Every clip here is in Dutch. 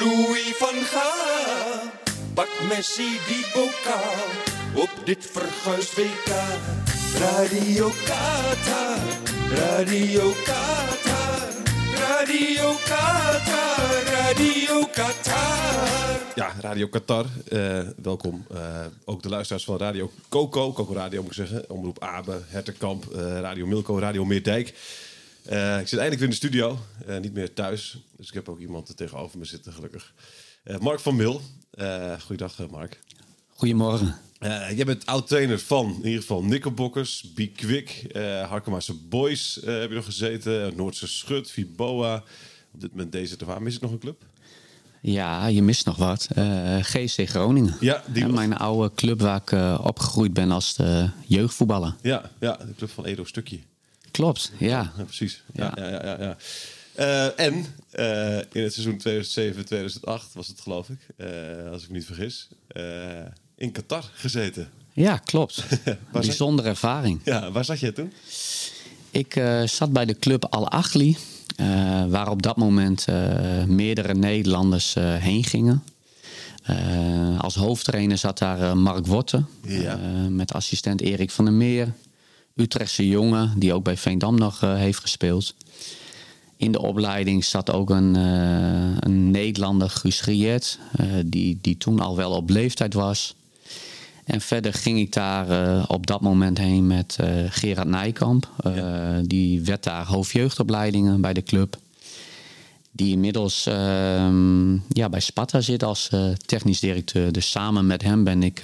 Louis van Gaal. Pak Messi die bokaal op dit verguisd WK. Radio Qatar, Radio Qatar, Radio Qatar, Radio Qatar. Ja, Radio Qatar. Eh, welkom. Eh, ook de luisteraars van Radio Coco, Coco Radio moet ik zeggen. Omroep Abe, Hertenkamp, eh, Radio Milko, Radio Meerdijk. Eh, ik zit eindelijk weer in de studio, eh, niet meer thuis. Dus ik heb ook iemand er tegenover me zitten, gelukkig. Eh, Mark van Mil. Goeiedag, Mark. Goedemorgen. Jij bent oud-trainer van in ieder geval Nikkelbokkers, Be Quick, eh Harkemaanse Boys heb je nog gezeten, Noordse Schut, Viboa. Op dit moment deze Waar Mis ik nog een club? Ja, je mist nog wat. GC Groningen. Ja, die mijn oude club waar ik opgegroeid ben als de jeugdvoetballer. Ja, ja, de club van Edo Stukje. Klopt, ja. Ja, precies. Ja. Ja. Ja. Ja, Eh, en eh, in het seizoen 2007-2008 was het, geloof ik, eh, als ik me niet vergis, in Qatar gezeten. Ja, klopt. Zat, Bijzondere ervaring. ja, waar zat jij toen? Ik zat bij de club Al eh, waar op dat moment meerdere Nederlanders heen gingen. Als hoofdtrainer zat daar Mark Worten, Ja. met assistent Erik van der Meer. Utrechtse jongen, die ook bij Veendam nog eh, heeft gespeeld. In de opleiding zat ook een, eh, een Nederlander, Guus Griet, eh, die, die toen al wel op leeftijd was. En verder ging ik daar op dat moment heen met Gerard Nijkamp. Die werd daar hoofdjeugdopleidingen bij de club. Die inmiddels ehm, ja, bij Sparta zit als technisch directeur. Dus samen met hem ben ik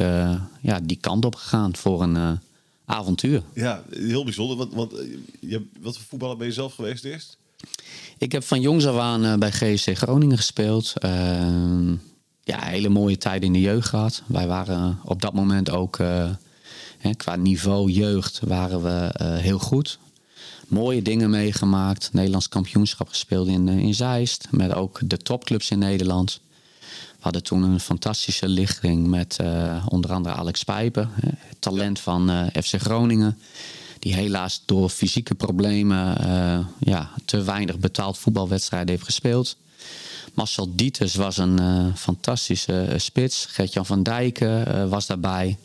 ja, die kant op gegaan voor een avontuur. Ja, heel bijzonder. Want, want eh, je, wat voor voetballer ben je zelf geweest eerst? Ik heb van jongs af aan eh, bij GSC Groningen gespeeld. Ehm, ja, hele mooie tijden in de jeugd gehad. Wij waren op dat moment ook eh, hè, qua niveau jeugd waren we heel goed. Mooie dingen meegemaakt. Nederlands kampioenschap gespeeld in, in Zeist. Met ook de topclubs in Nederland. We hadden toen een fantastische lichting met eh, onder andere Alex Pijpen. talent van eh, FC Groningen. Die helaas door fysieke problemen eh, ja, te weinig betaald voetbalwedstrijden heeft gespeeld. Marcel Dieters was een fantastische spits. Gert-Jan van Dijken was daarbij.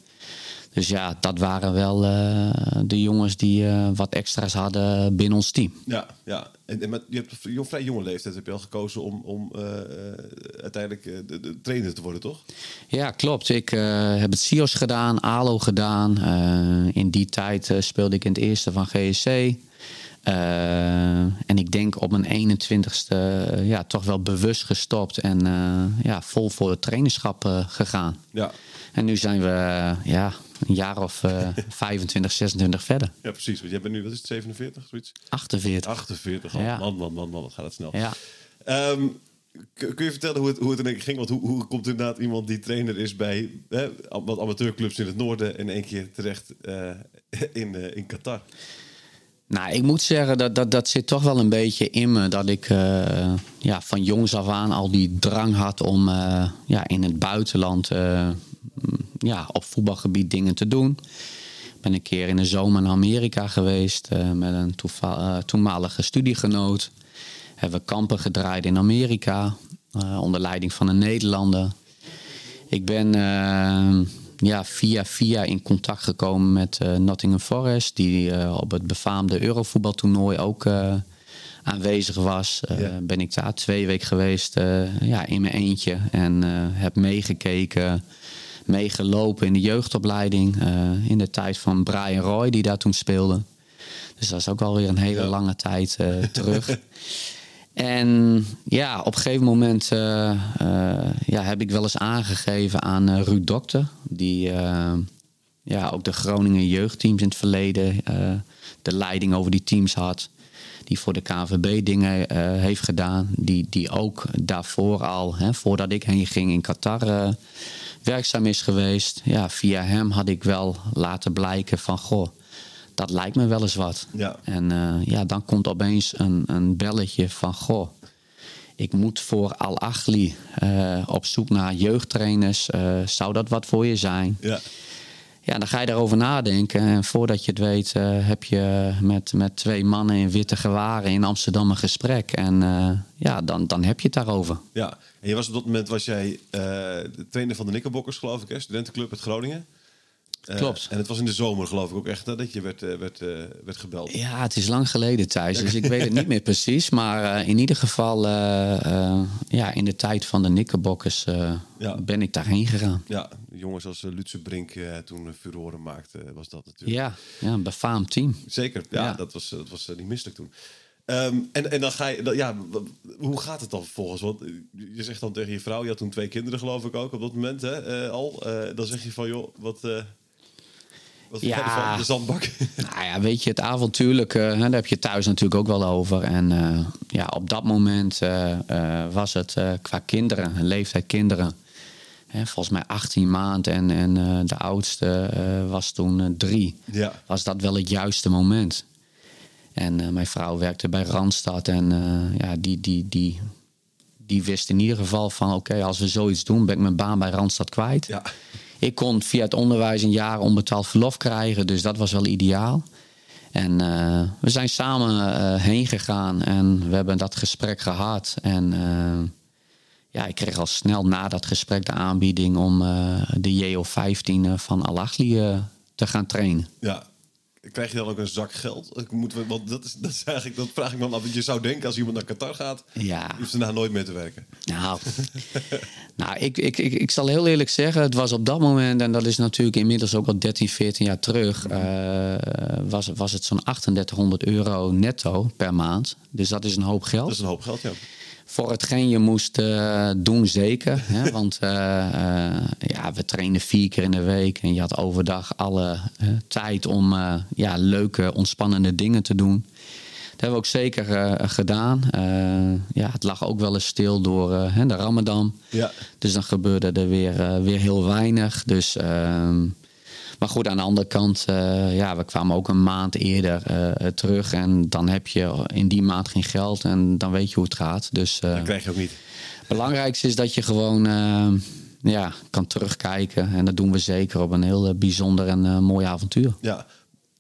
Dus ja, dat waren wel de jongens die wat extra's hadden binnen ons team. Ja, ja. En, en met, je hebt op vrij jonge leeftijd heb je al gekozen om, om eh, eh, uiteindelijk eh, de, de trainer te worden, toch? Ja, klopt. Ik heb het SIOS gedaan, ALO gedaan. In die tijd speelde ik in het eerste van GSC. En ik denk op mijn 21ste eh, ja, toch wel bewust gestopt en ja, vol voor het trainerschap gegaan. Ja, En nu zijn we ja, een jaar of eh 25, 26 verder. ja precies. Want jij bent nu, wat is het, 47, zoiets? 48. 48 al. Ja. Man, man, man, man, wat gaat het snel. Ja. Ehm, kun je vertellen hoe het, hoe het in één keer ging? Want hoe, hoe komt inderdaad iemand die trainer is bij hè, wat amateurclubs in het noorden... in één keer terecht eh, in, eh, in Qatar? Nou, ik moet zeggen dat, dat dat zit toch wel een beetje in me. Dat ik eh, ja, van jongs af aan al die drang had om ja, in het buitenland ja, op voetbalgebied dingen te doen. Ik ben een keer in de zomer naar Amerika geweest eh, met een eh, toenmalige studiegenoot. Hebben we kampen gedraaid in Amerika eh, onder leiding van een Nederlander. Ik ben ja, via via in contact gekomen met Nottingham Forest, die op het befaamde Eurovoetbaltoernooi ook aanwezig was. Ben ik daar twee weken geweest ja, in mijn eentje en heb meegekeken, meegelopen in de jeugdopleiding eh, in de tijd van Brian Roy, die daar toen speelde. Dus dat is ook alweer een hele Ja. lange tijd eh, terug. En ja, op een gegeven moment eh, ja, heb ik wel eens aangegeven aan Ruud Dokter. Die ja, ook de Groningen jeugdteams in het verleden de leiding over die teams had. Die voor de KNVB dingen heeft gedaan. Die, die ook daarvoor al, hè, voordat ik heen ging in Qatar, werkzaam is geweest. Ja, via hem had ik wel laten blijken van, goh, dat lijkt me wel eens wat. Ja. En eh, ja, dan komt opeens een, een belletje van, goh, ik moet voor Al-Achli eh, op zoek naar jeugdtrainers. Eh, zou dat wat voor je zijn? Ja. Ja, dan ga je daarover nadenken. En voordat je het weet, eh, heb je met, met twee mannen in witte gewaren in Amsterdam een gesprek. En eh, ja, dan, dan heb je het daarover. Ja, en je was op dat moment was jij de trainer van de Nikkelbokkers, geloof ik, hè? studentenclub uit Groningen. Eh, Klopt. En het was in de zomer, geloof ik ook echt, dat je werd, eh, werd, eh, werd gebeld. Ja, het is lang geleden, Thijs. Dus ik weet het niet meer precies. Maar in ieder geval, ja, in de tijd van de Nikkerbokkers Ja. ben ik daarheen gegaan. Ja, jongens als Lutse Brink toen furoren maakte, was dat natuurlijk. Ja, ja een befaamd team. Zeker, ja, Ja. dat was, dat was niet misselijk toen. Ehm, en, en dan ga je, dan- ja, hoe gaat het dan vervolgens? Want je zegt dan tegen je vrouw, je had toen twee kinderen geloof ik ook op dat moment hè, al. Dan zeg je van, joh, wat, wat Ja. ervan? De zandbak. Nou ja, weet je, het avontuurlijke, hè, daar heb je thuis natuurlijk ook wel over. En eh, ja, op dat moment eh, eh, was het qua kinderen, leeftijd kinderen, hè, volgens mij 18 maanden en, en de oudste was toen drie. ja, Was dat wel het juiste moment? En mijn vrouw werkte bij Randstad en ja, die, die, die, die wist in ieder geval van... oké, als we zoiets doen, ben ik mijn baan bij Randstad kwijt. ja, Ik kon via het onderwijs een jaar onbetaald verlof krijgen, dus dat was wel ideaal. En eh, we zijn samen eh, heen gegaan en we hebben dat gesprek gehad. En eh, ja, ik kreeg al snel na dat gesprek de aanbieding om de JO15 eh, van Al-Achli eh, te gaan trainen. ja. Krijg je dan ook een zak geld? Ik moet, want dat is, dat is eigenlijk, dat vraag ik me dan af. Want je zou denken als iemand naar Qatar gaat, Ja. hoeft daarna nooit meer te werken. Nou, nou ik, ik, ik, ik zal heel eerlijk zeggen, het was op dat moment, en dat is natuurlijk inmiddels ook al 13, 14 jaar terug, eh, was, was het zo'n 3800 euro netto per maand. Dus dat is een hoop geld. Dat is een hoop geld, ja. Voor hetgeen je moest eh, doen, zeker. Hè? Want eh, eh, ja, we trainden vier keer in de week en je had overdag alle tijd om ja, leuke, ontspannende dingen te doen. Dat hebben we ook zeker gedaan. Ja, het lag ook wel eens stil door de Ramadan. Ja. Dus dan gebeurde er weer, weer heel weinig. Dus, ehm, maar goed, aan de andere kant, eh, ja, we kwamen ook een maand eerder eh, terug. En dan heb je in die maand geen geld en dan weet je hoe het gaat. Dus eh, Dat krijg je ook niet. het belangrijkste is dat je gewoon ja, kan terugkijken. En dat doen we zeker op een heel bijzonder en mooi avontuur. Ja.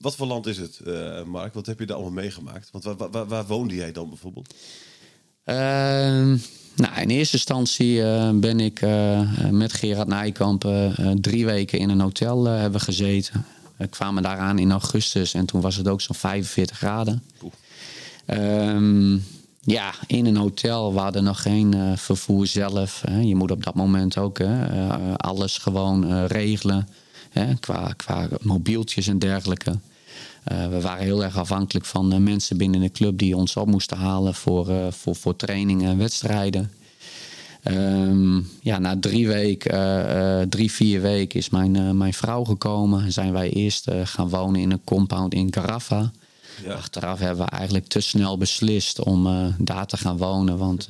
Wat voor land is het, eh, Mark? Wat heb je daar allemaal meegemaakt? Want waar, waar, waar woonde jij dan bijvoorbeeld? Ehm, nou, in eerste instantie eh, ben ik eh, met Gerard Nijkamp eh, eh, drie weken in een hotel eh, hebben gezeten. We kwamen daaraan in augustus en toen was het ook zo'n 45 graden. Ehm, ja, in een hotel. We hadden nog geen eh, vervoer zelf. Hè. Je moet op dat moment ook hè, eh, alles gewoon eh, regelen. Hè, qua, qua mobieltjes en dergelijke. Eh, we waren heel erg afhankelijk van eh, mensen binnen de club die ons op moesten halen voor, eh, voor, voor trainingen en wedstrijden. Ehm, ja, na drie weken, eh, drie, vier weken is mijn, mijn vrouw gekomen. En zijn wij eerst gaan wonen in een compound in Carafa. Ja. Achteraf hebben we eigenlijk te snel beslist om daar te gaan wonen. Want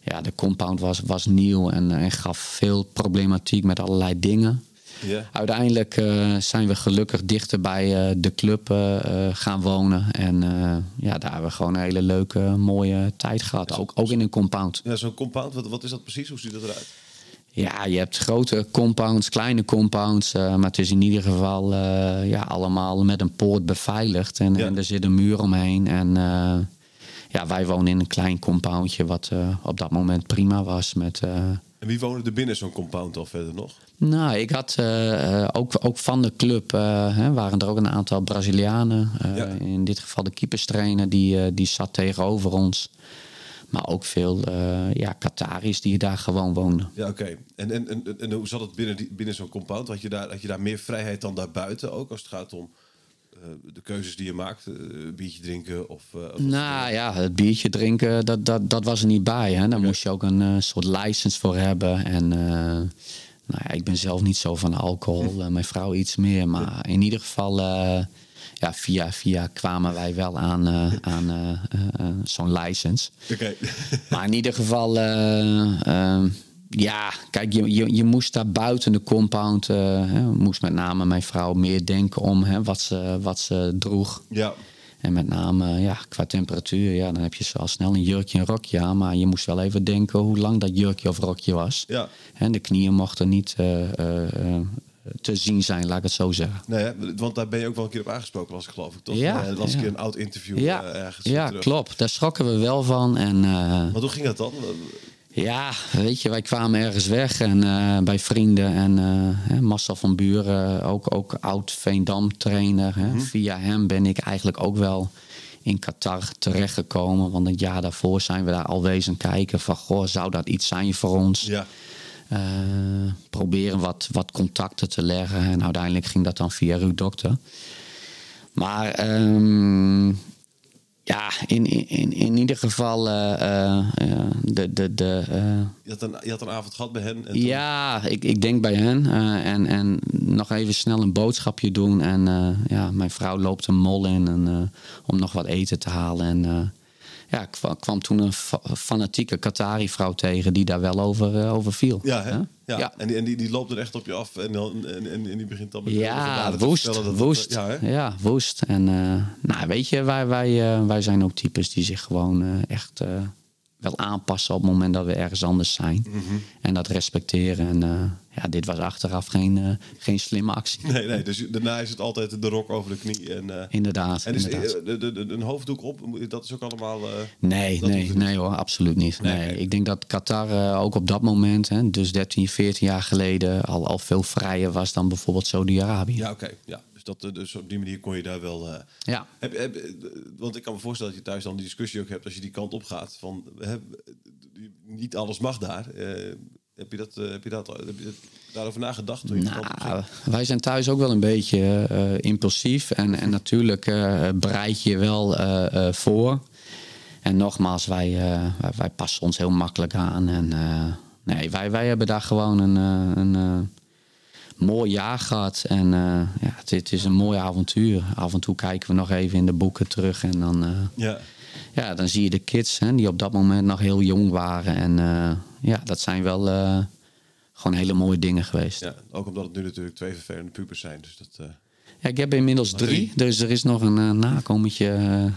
ja, de compound was, was nieuw en, en gaf veel problematiek met allerlei dingen. Ja. Uiteindelijk eh, zijn we gelukkig dichter bij eh, de club eh, gaan wonen. En ja, daar hebben we gewoon een hele leuke, mooie tijd gehad. Ook, ook in een compound. Ja, zo'n compound, wat, wat is dat precies? Hoe ziet dat eruit? Ja, je hebt grote compounds, kleine compounds. maar het is in ieder geval ja, allemaal met een poort beveiligd. En, Ja. en er zit een muur omheen. En ja, wij wonen in een klein compoundje, wat op dat moment prima was. Met, En wie woonde er binnen zo'n compound al verder nog? nou, ik had eh, eh, ook, ook van de club eh, hè, waren er ook een aantal Brazilianen. Ja. In dit geval de keeperstrainer, die, die zat tegenover ons. Maar ook veel ja, Qataris die daar gewoon woonden. Ja, oké. En, en, en, en hoe zat het binnen, die- binnen zo'n compound? Had je, daar, had je daar meer vrijheid dan daarbuiten ook? Als het gaat om de keuzes die je maakt? eh, biertje drinken of... eh, of Nou ja, het biertje drinken, dat, dat, dat was er niet bij. Hè? Daar moest je ook een eh, soort license voor hebben. En eh, nou ja, ik ben zelf niet zo van alcohol. eh, mijn vrouw iets meer. Maar in ieder geval, eh, ja, via via kwamen wij wel aan, eh, aan eh, eh, eh, zo'n license. Oké. Maar in ieder geval, eh, ja, kijk, je, je, je moest daar buiten de compound, eh, hè, moest met name mijn vrouw meer denken om hè, wat, ze, wat ze droeg. ja. En met name ja, qua temperatuur, ja, dan heb je zo al snel een jurkje en rokje aan. Maar je moest wel even denken hoe lang dat jurkje of rokje was. Ja. En de knieën mochten niet eh, eh, te zien zijn, laat ik het zo zeggen. Nee, hè, want daar ben je ook wel een keer op aangesproken, was ik geloof ik, toch? Ja, dat was een ja. keer een oud interview Ja, ergens ja terug. klopt. Daar schrokken we wel van. En Want hoe ging dat dan? Ja, weet je, wij kwamen ergens weg en eh, bij vrienden en eh, Marcel van Buren, ook, ook oud Veendam trainer. Hè. Via hem ben ik eigenlijk ook wel in Qatar terechtgekomen. Want een jaar daarvoor zijn we daar al wezen kijken van, goh, zou dat iets zijn voor ons? Ja. Eh, proberen wat, wat contacten te leggen. En uiteindelijk ging dat dan via Ruud Dokter. Maar ehm, ja, in, in, in ieder geval eh, eh, eh, de... de, de Je had, een, je had een avond gehad bij hen. En toen- ja, ik, ik denk bij hen. en, en nog even snel een boodschapje doen. En ja, mijn vrouw loopt een mol in en, om nog wat eten te halen. En ja, ik kwam, toen een fa- fanatieke Qatari-vrouw tegen die daar wel over, eh, over viel. Ja, hè? Ja. Ja. En, die, en die, die loopt er echt op je af en, dan, en, en, en die begint dan met Ja, te woest, vertellen dat woest. eh, ja, hè? ja, woest. En eh, nou, weet je, wij, wij, wij zijn ook types die zich gewoon echt wel aanpassen op het moment dat we ergens anders zijn. Mhm. En dat respecteren. En eh, ja, dit was achteraf geen, eh, geen slimme actie. Nee, nee, dus daarna is het altijd de rok over de knie. En, eh, Inderdaad. en is inderdaad. de, de, de- een hoofddoek op, dat is ook allemaal... Nee, nee, nee hoor, absoluut niet. Nee, Nee, nee. Ik denk dat Qatar ook op dat moment, hè, dus 13, 14 jaar geleden, al, al veel vrijer was dan bijvoorbeeld Saudi-Arabië. Ja, oké. Ja. Dus, dat, eh, dus op die manier kon je daar wel... eh, Ja. Heb, heb, eh, want ik kan me voorstellen dat je thuis dan die discussie ook hebt als je die kant op gaat. Van, niet alles mag daar. Heb, je dat, heb je dat heb je daarover nagedacht? Toen je? Nou, wij zijn thuis ook wel een beetje impulsief. En, en natuurlijk bereid je wel voor. En nogmaals, wij, wij, wij passen ons heel makkelijk aan. En nee, wij, wij hebben daar gewoon een, een mooi jaar gehad. En eh, ja, het, het is een mooi avontuur. Af en toe kijken we nog even in de boeken terug. En dan, eh, Ja. ja, dan zie je de kids hè, die op dat moment nog heel jong waren. En eh, ja, dat zijn wel gewoon hele mooie dingen geweest. ja, ook omdat het nu natuurlijk twee vervelende pubers zijn. Dus dat, Ja, ik heb inmiddels drie. drie. Dus er is nog een uh, nakomertje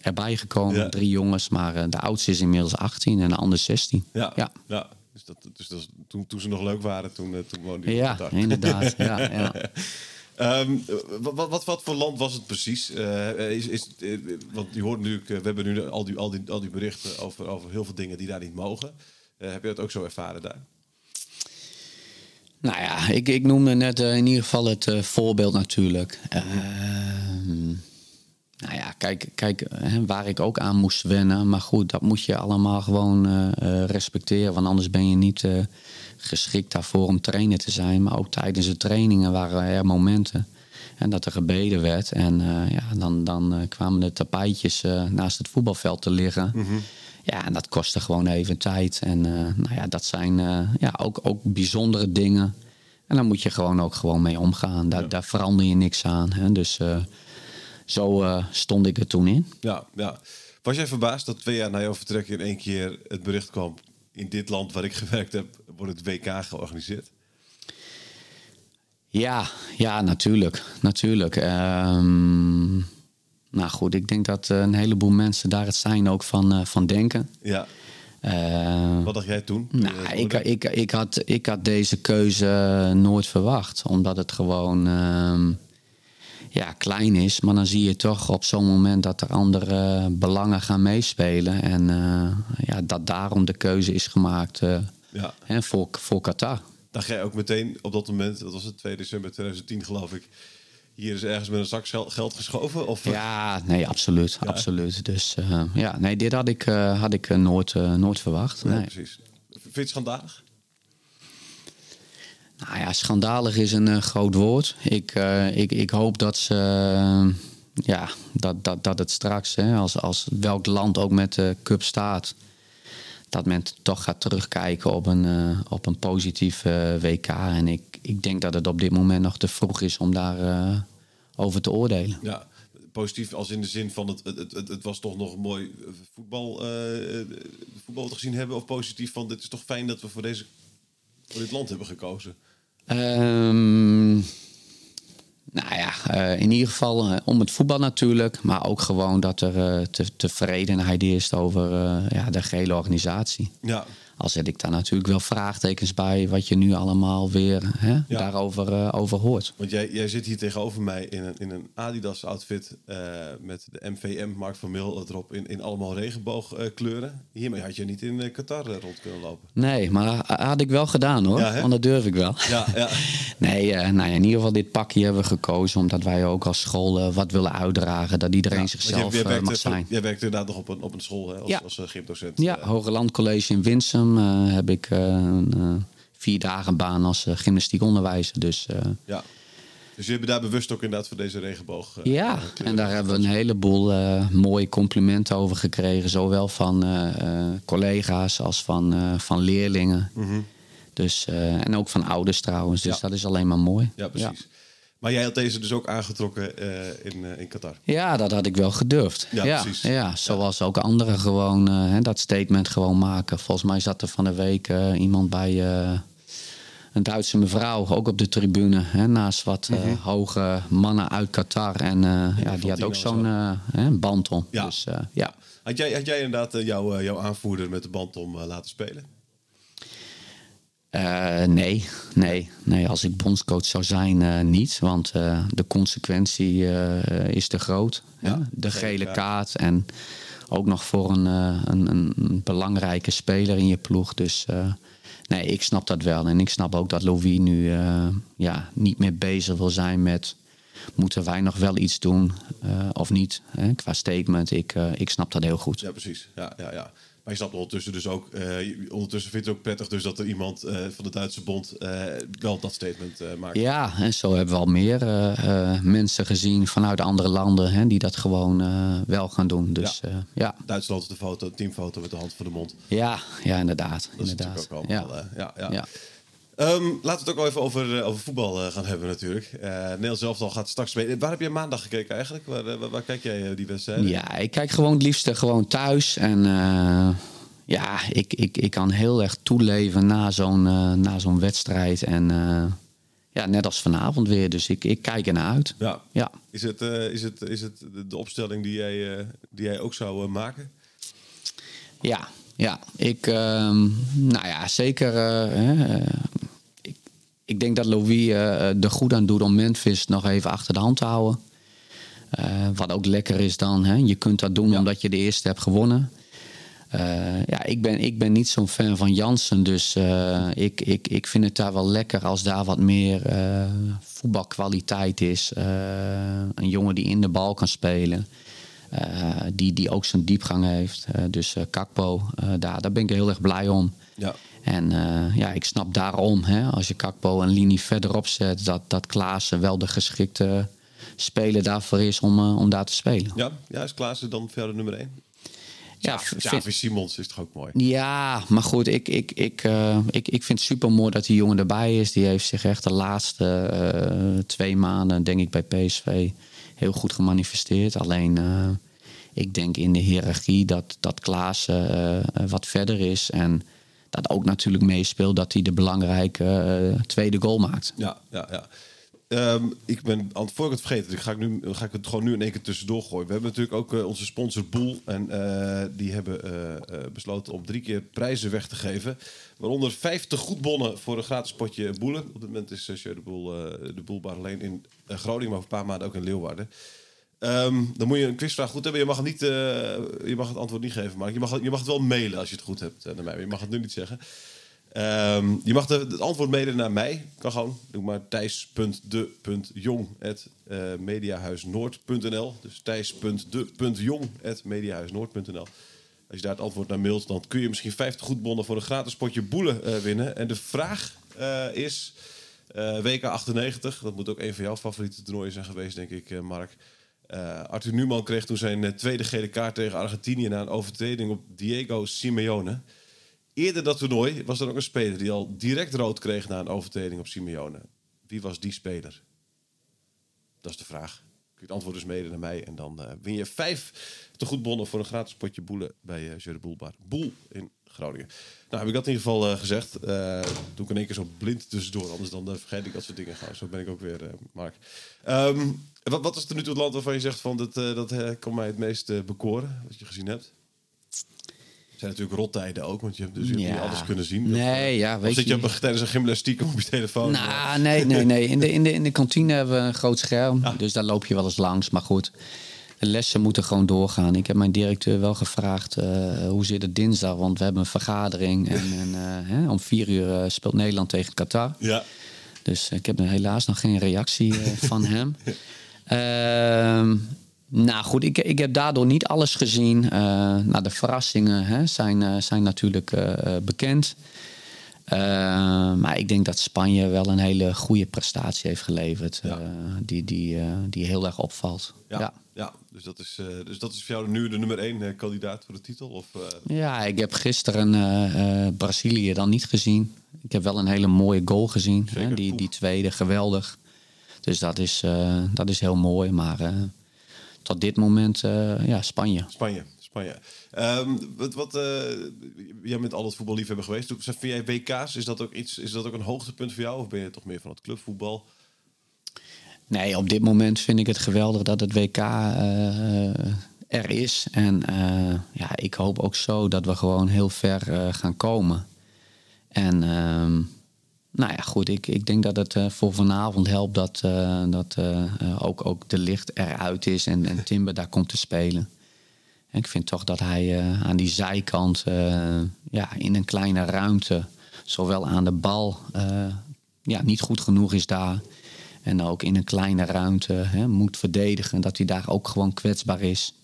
erbij gekomen. Ja. Drie jongens, maar de oudste is inmiddels 18 en de andere 16. ja, ja. Ja. Dus, dat, dus dat, toen, toen ze nog leuk waren, toen, eh, toen woonden die Ja, inderdaad. ja, ja. Ehm, wat, wat, wat, voor land was het precies? Eh, is, is, eh, want je hoort natuurlijk, we hebben nu al die, al die, al die berichten over, over heel veel dingen die daar niet mogen. Heb je dat ook zo ervaren daar? Nou ja, ik, ik noemde net in ieder geval het voorbeeld natuurlijk. Nou ja, kijk, kijk hè, waar ik ook aan moest wennen. Maar goed, dat moet je allemaal gewoon eh, eh, respecteren. Want anders ben je niet eh, geschikt daarvoor om trainer te zijn. Maar ook tijdens de trainingen waren er momenten. En dat er gebeden werd. En ja, dan, dan kwamen de tapijtjes naast het voetbalveld te liggen. Ja, en dat kostte gewoon even tijd. En nou ja, dat zijn ja, ook, ook bijzondere dingen. En daar moet je gewoon ook gewoon mee omgaan. Daar, daar verander je niks aan. Hè? Dus zo eh, stond ik er toen in. Ja, ja. Was jij verbaasd dat twee jaar na jouw vertrek in één keer het bericht kwam... in dit land waar ik gewerkt heb, wordt het WK georganiseerd? Ja, ja, natuurlijk. natuurlijk. Ehm, nou goed, ik denk dat eh, een heleboel mensen daar het zijn ook van, eh, van denken. Ja. Eh, Wat dacht jij toen? Nou, ik, ik, ik, had, ik had deze keuze nooit verwacht. Omdat het gewoon ehm, ja, klein is. Maar dan zie je toch op zo'n moment dat er andere belangen gaan meespelen. En eh, ja, dat daarom de keuze is gemaakt eh, Ja. hè, voor, voor Qatar. Dacht jij ook meteen op dat moment, dat was het 2 december 2010 geloof ik... hier is ergens met een zak gel- geld geschoven? Of, Ja, nee, absoluut. absoluut. Dus eh, ja, nee, dit had ik, had ik nooit, nooit verwacht. Nee, Nee. precies. Vind je het schandalig? Nou ja, schandalig is een eh, groot woord. Ik, eh, ik, ik hoop dat ze. eh, ja, dat, dat, dat het straks, hè, als, als welk land ook met de cup staat. dat men toch gaat terugkijken op een, op een positief WK. En ik, ik denk dat het op dit moment nog te vroeg is om daar. eh, over te oordelen. Ja, positief als in de zin van het, het, het, het was toch nog een mooi voetbal, voetbal te gezien hebben. Of positief van dit is toch fijn dat we voor, deze, voor dit land hebben gekozen. Ehm, nou ja, eh, in ieder geval eh, om het voetbal natuurlijk. Maar ook gewoon dat er eh, te, tevredenheid is over ja, de gehele organisatie. Ja, Al zet ik daar natuurlijk wel vraagtekens bij wat je nu allemaal weer hè, daarover eh, over hoort. want jij, jij zit hier tegenover mij in een, in een Adidas outfit eh, met de MVM Mark van Mil erop in, in allemaal regenboogkleuren. Hiermee had je niet in eh, Qatar eh, rond kunnen lopen. Nee, maar ha- had ik wel gedaan hoor. Ja, want dat durf ik wel. Ja, ja. Nee, eh, nou ja, in ieder geval dit pakje hebben we gekozen omdat wij ook als school eh, wat willen uitdragen. Dat iedereen zichzelf want jij, jij, eh, mag zijn. jij werkte inderdaad nog op een, op een school hè, als, als eh, gymdocent. Ja, Eh, Hoge Land College in Winsum eh, heb ik eh, een eh, vier dagen baan als uh, gymnastiekonderwijzer. Dus ja. Dus je hebt daar bewust ook inderdaad voor deze regenboog. ja, kleuren en daar hebben we een heleboel mooie complimenten over gekregen. Zowel van collega's als van, van leerlingen. Dus, eh, en ook van ouders trouwens. Dus Mhm. Ja. dat is alleen maar mooi. Ja, precies. Maar jij had deze dus ook aangetrokken eh, in, eh, in Qatar. Ja, dat had ik wel gedurfd. Ja, Ja, precies. Ja, zoals ook anderen gewoon eh, hè, dat statement gewoon maken. Volgens mij zat er van de week iemand bij een Duitse mevrouw, ook op de tribune, hè, naast wat Mhm. hoge mannen uit Qatar. En ja, die had ook zo'n hè, band om. Ja. Dus ja. Had jij, had jij inderdaad jouw, jouw aanvoerder met de band om laten spelen? Eh, nee, nee, nee. Als ik bondscoach zou zijn, eh, niet. Want eh, de consequentie is te groot. Ja, de gele kaart. En ook nog voor een, een, een, belangrijke speler in je ploeg. Dus nee, ik snap dat wel. En ik snap ook dat Louis nu ja, niet meer bezig wil zijn met... moeten wij nog wel iets doen of niet? Hè? Qua statement, ik, ik snap dat heel goed. Ja, precies. Ja, ja, ja. Maar je snapt ondertussen dus ook, je- ondertussen vindt het ook prettig dus dat er iemand eh, van de Duitse bond eh, wel dat statement maakt. Ja, en zo hebben we al meer mensen gezien vanuit andere landen hè, die dat gewoon wel gaan doen. Dus Ja. Duitsland de foto, teamfoto met de hand voor de mond. ja, ja inderdaad. Dat is inderdaad. natuurlijk ook allemaal. ja, ja. Ja. Ehm, laten we het ook wel even over, eh, over voetbal eh, gaan hebben natuurlijk. Eh Nederland zelf al gaat straks spelen. Waar heb je maandag gekeken eigenlijk? Waar, waar, waar kijk jij die wedstrijden? Ja, ik kijk gewoon het liefste gewoon thuis. En ja, ik, ik, ik kan heel erg toeleven na zo'n na zo'n wedstrijd. En ja, net als vanavond weer. Dus ik, ik kijk ernaar uit. Ja. Ja. Is het, is het, is het de, opstelling die jij, die jij ook zou maken? Ja, ja. Ik, ehm, nou ja, zeker. eh, eh, ik, ik denk dat Louis eh, er goed aan doet om Memphis nog even achter de hand te houden. Wat ook lekker is dan, hè, je kunt dat doen omdat je de eerste hebt gewonnen. Ja, ik ben, ik ben niet zo'n fan van Jansen, dus ik, ik, ik vind het daar wel lekker als daar wat meer voetbalkwaliteit is. Een jongen die in de bal kan spelen. Eh, die, die ook zijn diepgang heeft. Eh, dus eh Kakpo, daar, daar ben ik heel erg blij om. Ja. En ja, ik snap daarom, hè, als je Kakpo een linie verderop zet, dat, dat Klaassen wel de geschikte speler daarvoor is om, om daar te spelen. Ja, ja is Klaassen dan verder nummer 1? Ja, Javi Simons is toch ook mooi? Ja, maar goed, ik, ik, ik, ik, ik vind het super mooi dat die jongen erbij is. Die heeft zich echt de laatste twee maanden, denk ik, bij PSV heel goed gemanifesteerd. Alleen, eh, ik denk in de hiërarchie dat, dat Klaassen eh, eh, wat verder is. En dat ook natuurlijk meespeelt dat hij de belangrijke tweede goal maakt. Ja, ja, ja. Ehm, ik ben aan het vergeten, ga, ik nu, ga ik het gewoon nu in één keer tussendoor gooien. We hebben natuurlijk ook eh, onze sponsor Boel. En eh, die hebben eh, besloten om drie keer prijzen weg te geven. Waaronder 50 goedbonnen voor een gratis potje boelen. Op dit moment is de Boel, de Boelbar alleen in Groningen, maar voor een paar maanden ook in Leeuwarden. Ehm, dan moet je een quizvraag goed hebben. Je mag, het je mag het antwoord niet geven, maar je mag, je mag het wel mailen als je het goed hebt naar mij. Je mag het nu niet zeggen. Ehm, je mag het antwoord mailen naar mij. Kan gewoon. Doe maar thijs.de.jong.mediahuisnoord.nl Dus thijs.de.jong.mediahuisnoord.nl Als je daar het antwoord naar mailt, dan kun je misschien 50 goedbonnen voor een gratis potje boelen eh, winnen. En de vraag eh, is... eh, WK 98, dat moet ook een van jouw favoriete toernooien zijn geweest, denk ik, eh, Mark. Eh, Arthur Newman kreeg toen zijn eh, tweede gele kaart tegen Argentinië na een overtreding op Diego Simeone. Eerder dat toernooi was er ook een speler die al direct rood kreeg na een overtreding op Simeone. Wie was die speler? Dat is de vraag. Kun je het antwoord dus mede naar mij. En dan eh, win je vijf te goed bonnen voor een gratis potje boelen bij uh, Jeu de Boelbar. Boel in Groningen. Nou, heb ik dat in ieder geval eh, gezegd. Eh doe ik in één keer zo blind tussendoor. Anders dan eh, vergeet ik dat soort dingen. Zo ben ik ook weer, eh, Mark. Ehm, wat, wat is er nu het land waarvan je zegt van... dat, eh, dat eh, kan mij het meest eh, bekoren, wat je gezien hebt? Zijn natuurlijk rottijden ook, want je hebt dus hebt niet Ja. alles kunnen zien. Nee, ja, Of weet zit je je- tijdens een gymnastiek op je telefoon? Nou, nee, nee, nee. In de, in, de, in de kantine hebben we een groot scherm. Dus daar loop je wel eens langs. Maar goed, de lessen moeten gewoon doorgaan. Ik heb mijn directeur wel gevraagd, eh, hoe zit het dinsdag? Want we hebben een vergadering. En, en eh, hè, om vier uur eh, speelt Nederland tegen Qatar. Ja. Dus ik heb helaas nog geen reactie eh, van hem. Ehm, nou goed, ik, ik heb daardoor niet alles gezien. Eh, nou, de verrassingen hè, zijn, eh, zijn natuurlijk eh, bekend. Maar ik denk dat Spanje wel een hele goede prestatie heeft geleverd. Ja. die, die, die heel erg opvalt. Ja, Ja. ja. Dus, dat is, dus dat is voor jou nu de nummer één kandidaat voor de titel? Of, Ja, ik heb gisteren Brazilië dan niet gezien. Ik heb wel een hele mooie goal gezien. Hè? Die, die tweede, geweldig. Dus dat is, dat is heel mooi. Maar tot dit moment, eh, ja, Spanje. Spanje. Spanje. Ehm, wat, wat, eh, jij bent altijd voetballiefhebber geweest. Toen- Vind jij WK's, is dat, ook iets, is dat ook een hoogtepunt voor jou? Of ben je toch meer van het clubvoetbal? Nee, op dit moment vind ik het geweldig dat het WK eh, er is. En ja, ik hoop ook zo dat we gewoon heel ver gaan komen. En ehm, nou ja, goed, ik, ik denk dat het eh, voor vanavond helpt dat, eh, dat eh, ook, ook de licht eruit is en, en Timber daar komt te spelen. En ik vind toch dat hij aan die zijkant, ja, in een kleine ruimte, zowel aan de bal, ja, niet goed genoeg is daar. En ook in een kleine ruimte hè, moet verdedigen. Dat hij daar ook gewoon kwetsbaar is.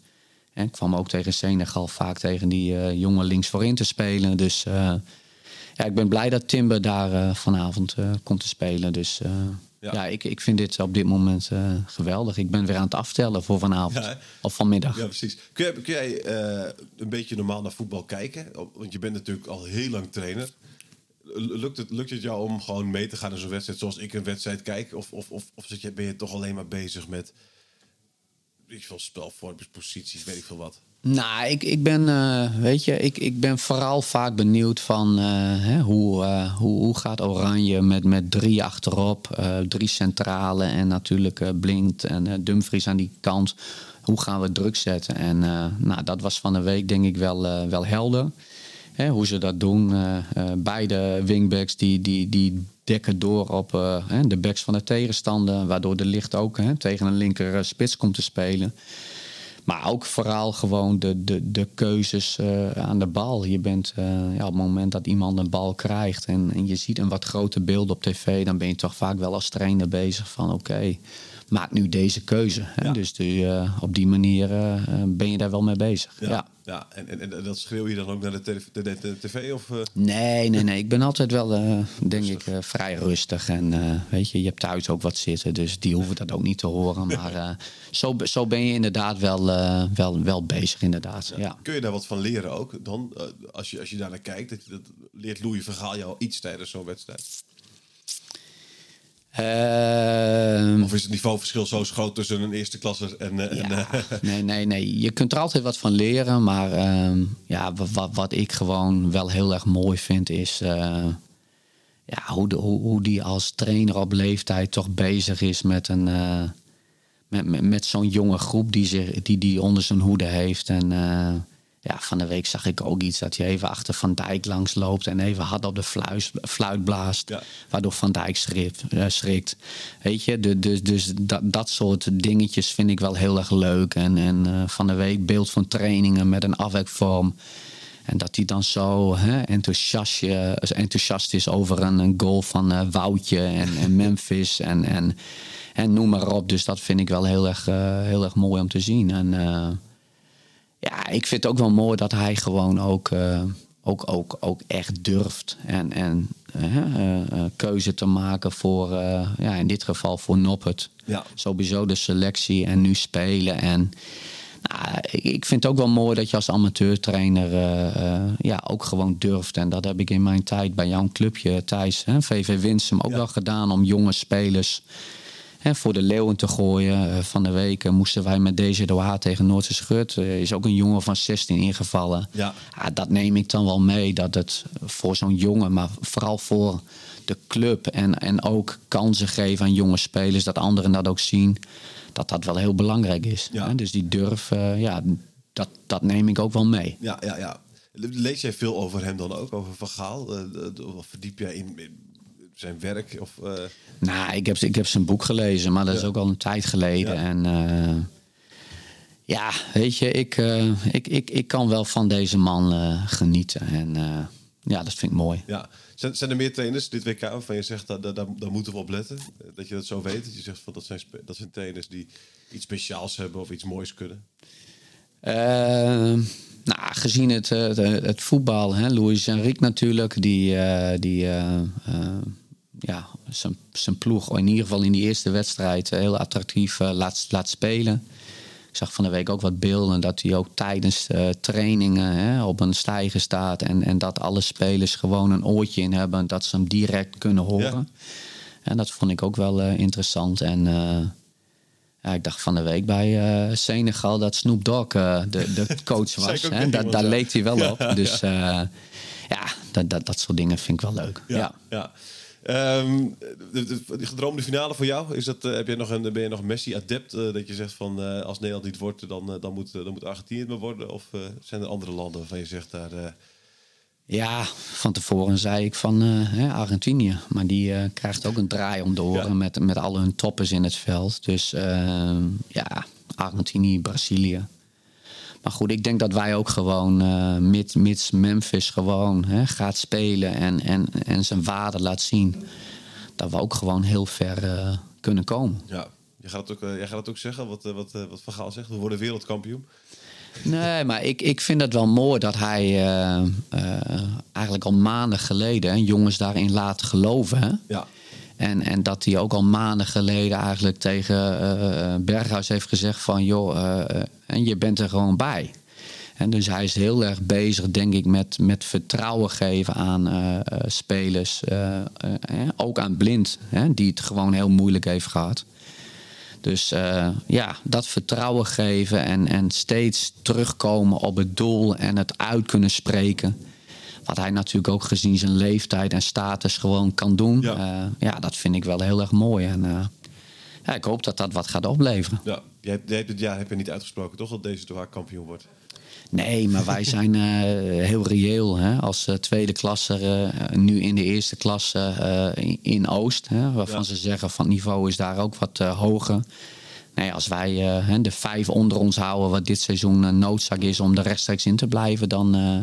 Hè, ik kwam ook tegen Senegal vaak tegen die jongen links voorin te spelen. Dus ja, ik ben blij dat Timber daar eh, vanavond eh, komt te spelen. Dus eh, Ja. ja, ik, ik vind dit op dit moment geweldig. Ik ben weer aan het aftellen voor vanavond. Ja, of vanmiddag. Ja, precies. Kun jij, kun jij een beetje normaal naar voetbal kijken? Want je bent natuurlijk al heel lang trainer. Lukt het, lukt het jou om gewoon mee te gaan in zo'n wedstrijd zoals ik een wedstrijd kijk? Of, of, of, of zit je, ben je toch alleen maar bezig met weet je veel, posities, weet ik veel wat? Nou, ik, ik ben, eh, weet je, ik, ik ben vooral vaak benieuwd van eh, hè, hoe, eh, hoe, hoe gaat Oranje met, met drie achterop, drie centrale en natuurlijk Blind en Dumfries aan die kant. Hoe gaan we druk zetten? En nou, dat was van de week denk ik wel, wel helder. Hè, hoe ze dat doen. Beide wingbacks die, die, die dekken door op de backs van de tegenstander. Waardoor de licht ook hè, tegen een linker spits komt te spelen. Maar ook vooral gewoon de, de, de keuzes eh, aan de bal. Je bent eh, ja, op het moment dat iemand een bal krijgt en, en je ziet een wat groter beeld op tv, dan ben je toch vaak wel als trainer bezig van oké, maak nu deze keuze. Hè? Ja. Dus die, eh, op die manier eh, eh, ben je daar wel mee bezig. Ja. ja. En, en, en dat schreeuw je dan ook naar de, tele- de, de, de tv? Of? Nee, nee, nee. Ik ben altijd wel, denk ik, vrij rustig. En weet je, je hebt thuis ook wat zitten, dus die hoeven dat ook niet te horen. Maar zo, zo ben je inderdaad wel, wel, wel bezig, inderdaad. Ja. Kun je daar wat van leren ook dan? als, je, als je daar naar kijkt, dat leert Louis Vergaal jou iets tijdens zo'n wedstrijd? Ehm, Of is het niveauverschil zo groot tussen een eerste klasser en... eh, en eh, nee, nee, nee. Je kunt er altijd wat van leren. Maar ehm, ja, wa- wat, wat ik gewoon wel heel erg mooi vind is... eh, ja, hoe, de, hoe, hoe die als trainer op leeftijd toch bezig is met, een, met, met, met zo'n jonge groep die, zich, die die onder zijn hoede heeft. En ja, van de week zag ik ook iets dat hij even achter Van Dijk langs loopt en even hard op de fluis, fluit blaast. Ja. Waardoor Van Dijk schrikt. eh, schrikt. Weet je, de, de, dus dat, dat soort dingetjes vind ik wel heel erg leuk. En, en eh, van de week beeld van trainingen met een afwerkvorm. En dat hij dan zo hè, enthousiast, enthousiast is over een, een goal van eh, Woutje en, en Memphis en, en, en noem maar op. Dus dat vind ik wel heel erg, eh, heel erg mooi om te zien. En eh, ja, ik vind het ook wel mooi dat hij gewoon ook, eh, ook, ook, ook echt durft. En, en eh, keuze te maken voor, ja, in dit geval voor Noppert. Ja. Sowieso de selectie en nu spelen. En nou, ik, vind het ook wel mooi dat je als amateurtrainer ja, ook gewoon durft. En dat heb ik in mijn tijd bij jouw clubje, Thijs, hè, VV Winsum, ook wel gedaan om jonge spelers hè, voor de leeuwen te gooien. Eh, van de week eh, moesten wij met deze Doha tegen Noordse Schut. Er is ook een jongen van 16 ingevallen. Ja. dat neem ik dan wel mee. Dat het voor zo'n jongen, maar vooral voor de club en, en ook kansen geven aan jonge spelers, dat anderen dat ook zien, dat dat wel heel belangrijk is. Ja. Hè? Dus die durf, eh, ja, dat, dat neem ik ook wel mee. Ja, ja, ja. Lees jij veel over hem dan ook, over Van Gaal? Eh, of verdiep jij in in zijn werk? Of, eh, Nou, ik heb, ik heb zijn boek gelezen, maar dat is ook al een tijd geleden. Ja. En eh, ja, weet je, ik, eh, ik, ik, ik kan wel van deze man genieten. En ja, dat vind ik mooi. ja. Zijn, zijn er meer trainers dit WK waarvan je zegt, dat, dat, daar moeten we op letten? Eh, Dat je dat zo weet? Dat je zegt, van, dat, zijn, dat zijn trainers die iets speciaals hebben of iets moois kunnen? Nou, gezien het, het, het voetbal, hè, Luis Enrique natuurlijk, die, die eh, ja, zijn, zijn ploeg in ieder geval in die eerste wedstrijd eh, heel attractief eh, laat, laat spelen. Ik zag van de week ook wat beelden dat hij ook tijdens eh, trainingen hè, op een stijger staat en, en dat alle spelers gewoon een oortje in hebben, dat ze hem direct kunnen horen. En dat vond ik ook wel interessant. En ja, ik dacht van de week bij eh, Senegal dat Snoop Dogg de, de coach was. Hè? Da- daar ja. leek hij wel Ja, op. Dus ja, dat, dat, dat soort dingen vind ik wel leuk. Ja. ja. Ehm, de, de, de gedroomde finale voor jou, is dat, eh, heb je nog een, ben je nog Messi-adept? eh, dat je zegt van eh, als Nederland niet wordt, dan, dan, moet, dan moet Argentinië het maar worden? Of zijn er andere landen waarvan je zegt daar... Ja, van tevoren zei ik van hè, Argentinië. Maar die krijgt ook een draai om de oren Ja. met, met al hun toppers in het veld. Dus eh, ja, Argentinië, Brazilië. Maar goed, ik denk dat wij ook gewoon, eh mits, mits Memphis gewoon hè, gaat spelen en, en, en zijn waarde laat zien, dat we ook gewoon heel ver eh, kunnen komen. ja, je gaat het ook, eh, jij gaat het ook zeggen, wat, wat, wat Van Gaal zegt. We worden wereldkampioen. Nee, maar ik, ik vind het wel mooi dat hij eigenlijk al maanden geleden hè, jongens daarin laat geloven. Hè? Ja. En, en dat hij ook al maanden geleden eigenlijk tegen eh, Berghuis heeft gezegd van... joh, eh, en je bent er gewoon bij. En dus hij is heel erg bezig, denk ik, met, met vertrouwen geven aan spelers. ook aan Blind, hè, die het gewoon heel moeilijk heeft gehad. Dus ja, dat vertrouwen geven en, en steeds terugkomen op het doel en het uit kunnen spreken. Wat hij natuurlijk ook gezien zijn leeftijd en status gewoon kan doen. Ja. Ja, ja dat vind ik wel heel erg mooi. En eh, ja, ik hoop dat dat wat gaat opleveren. Ja, jij, hebt- jij hebt dit jaar heb je niet uitgesproken, toch? Dat deze Doha kampioen wordt. Nee, maar wij zijn eh, heel reëel hè? als eh, tweede klasse eh, nu in de eerste klasse eh, in, Oost. Hè? Waarvan Ja. ze zeggen van het niveau is daar ook wat eh, hoger. Nee, als wij eh, de vijf onder ons houden, wat dit seizoen een noodzaak is om er rechtstreeks in te blijven, dan, eh,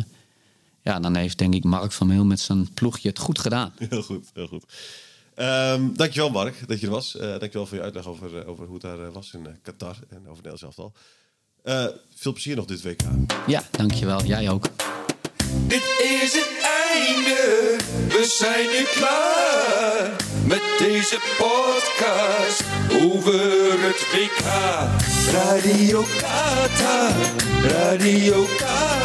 ja, dan heeft denk ik Mark van Meel met zijn ploegje het goed gedaan. Heel goed, heel goed. Ehm, dankjewel Mark dat je er was. Eh dankjewel voor je uitleg over, eh, over hoe het daar eh, was in Qatar en over Nederland zelf al. Eh, veel plezier nog dit WK. Ja, dankjewel. Jij ook. Dit is het einde, we zijn nu klaar met deze podcast over het WK. Radio Qatar, Radio Qatar,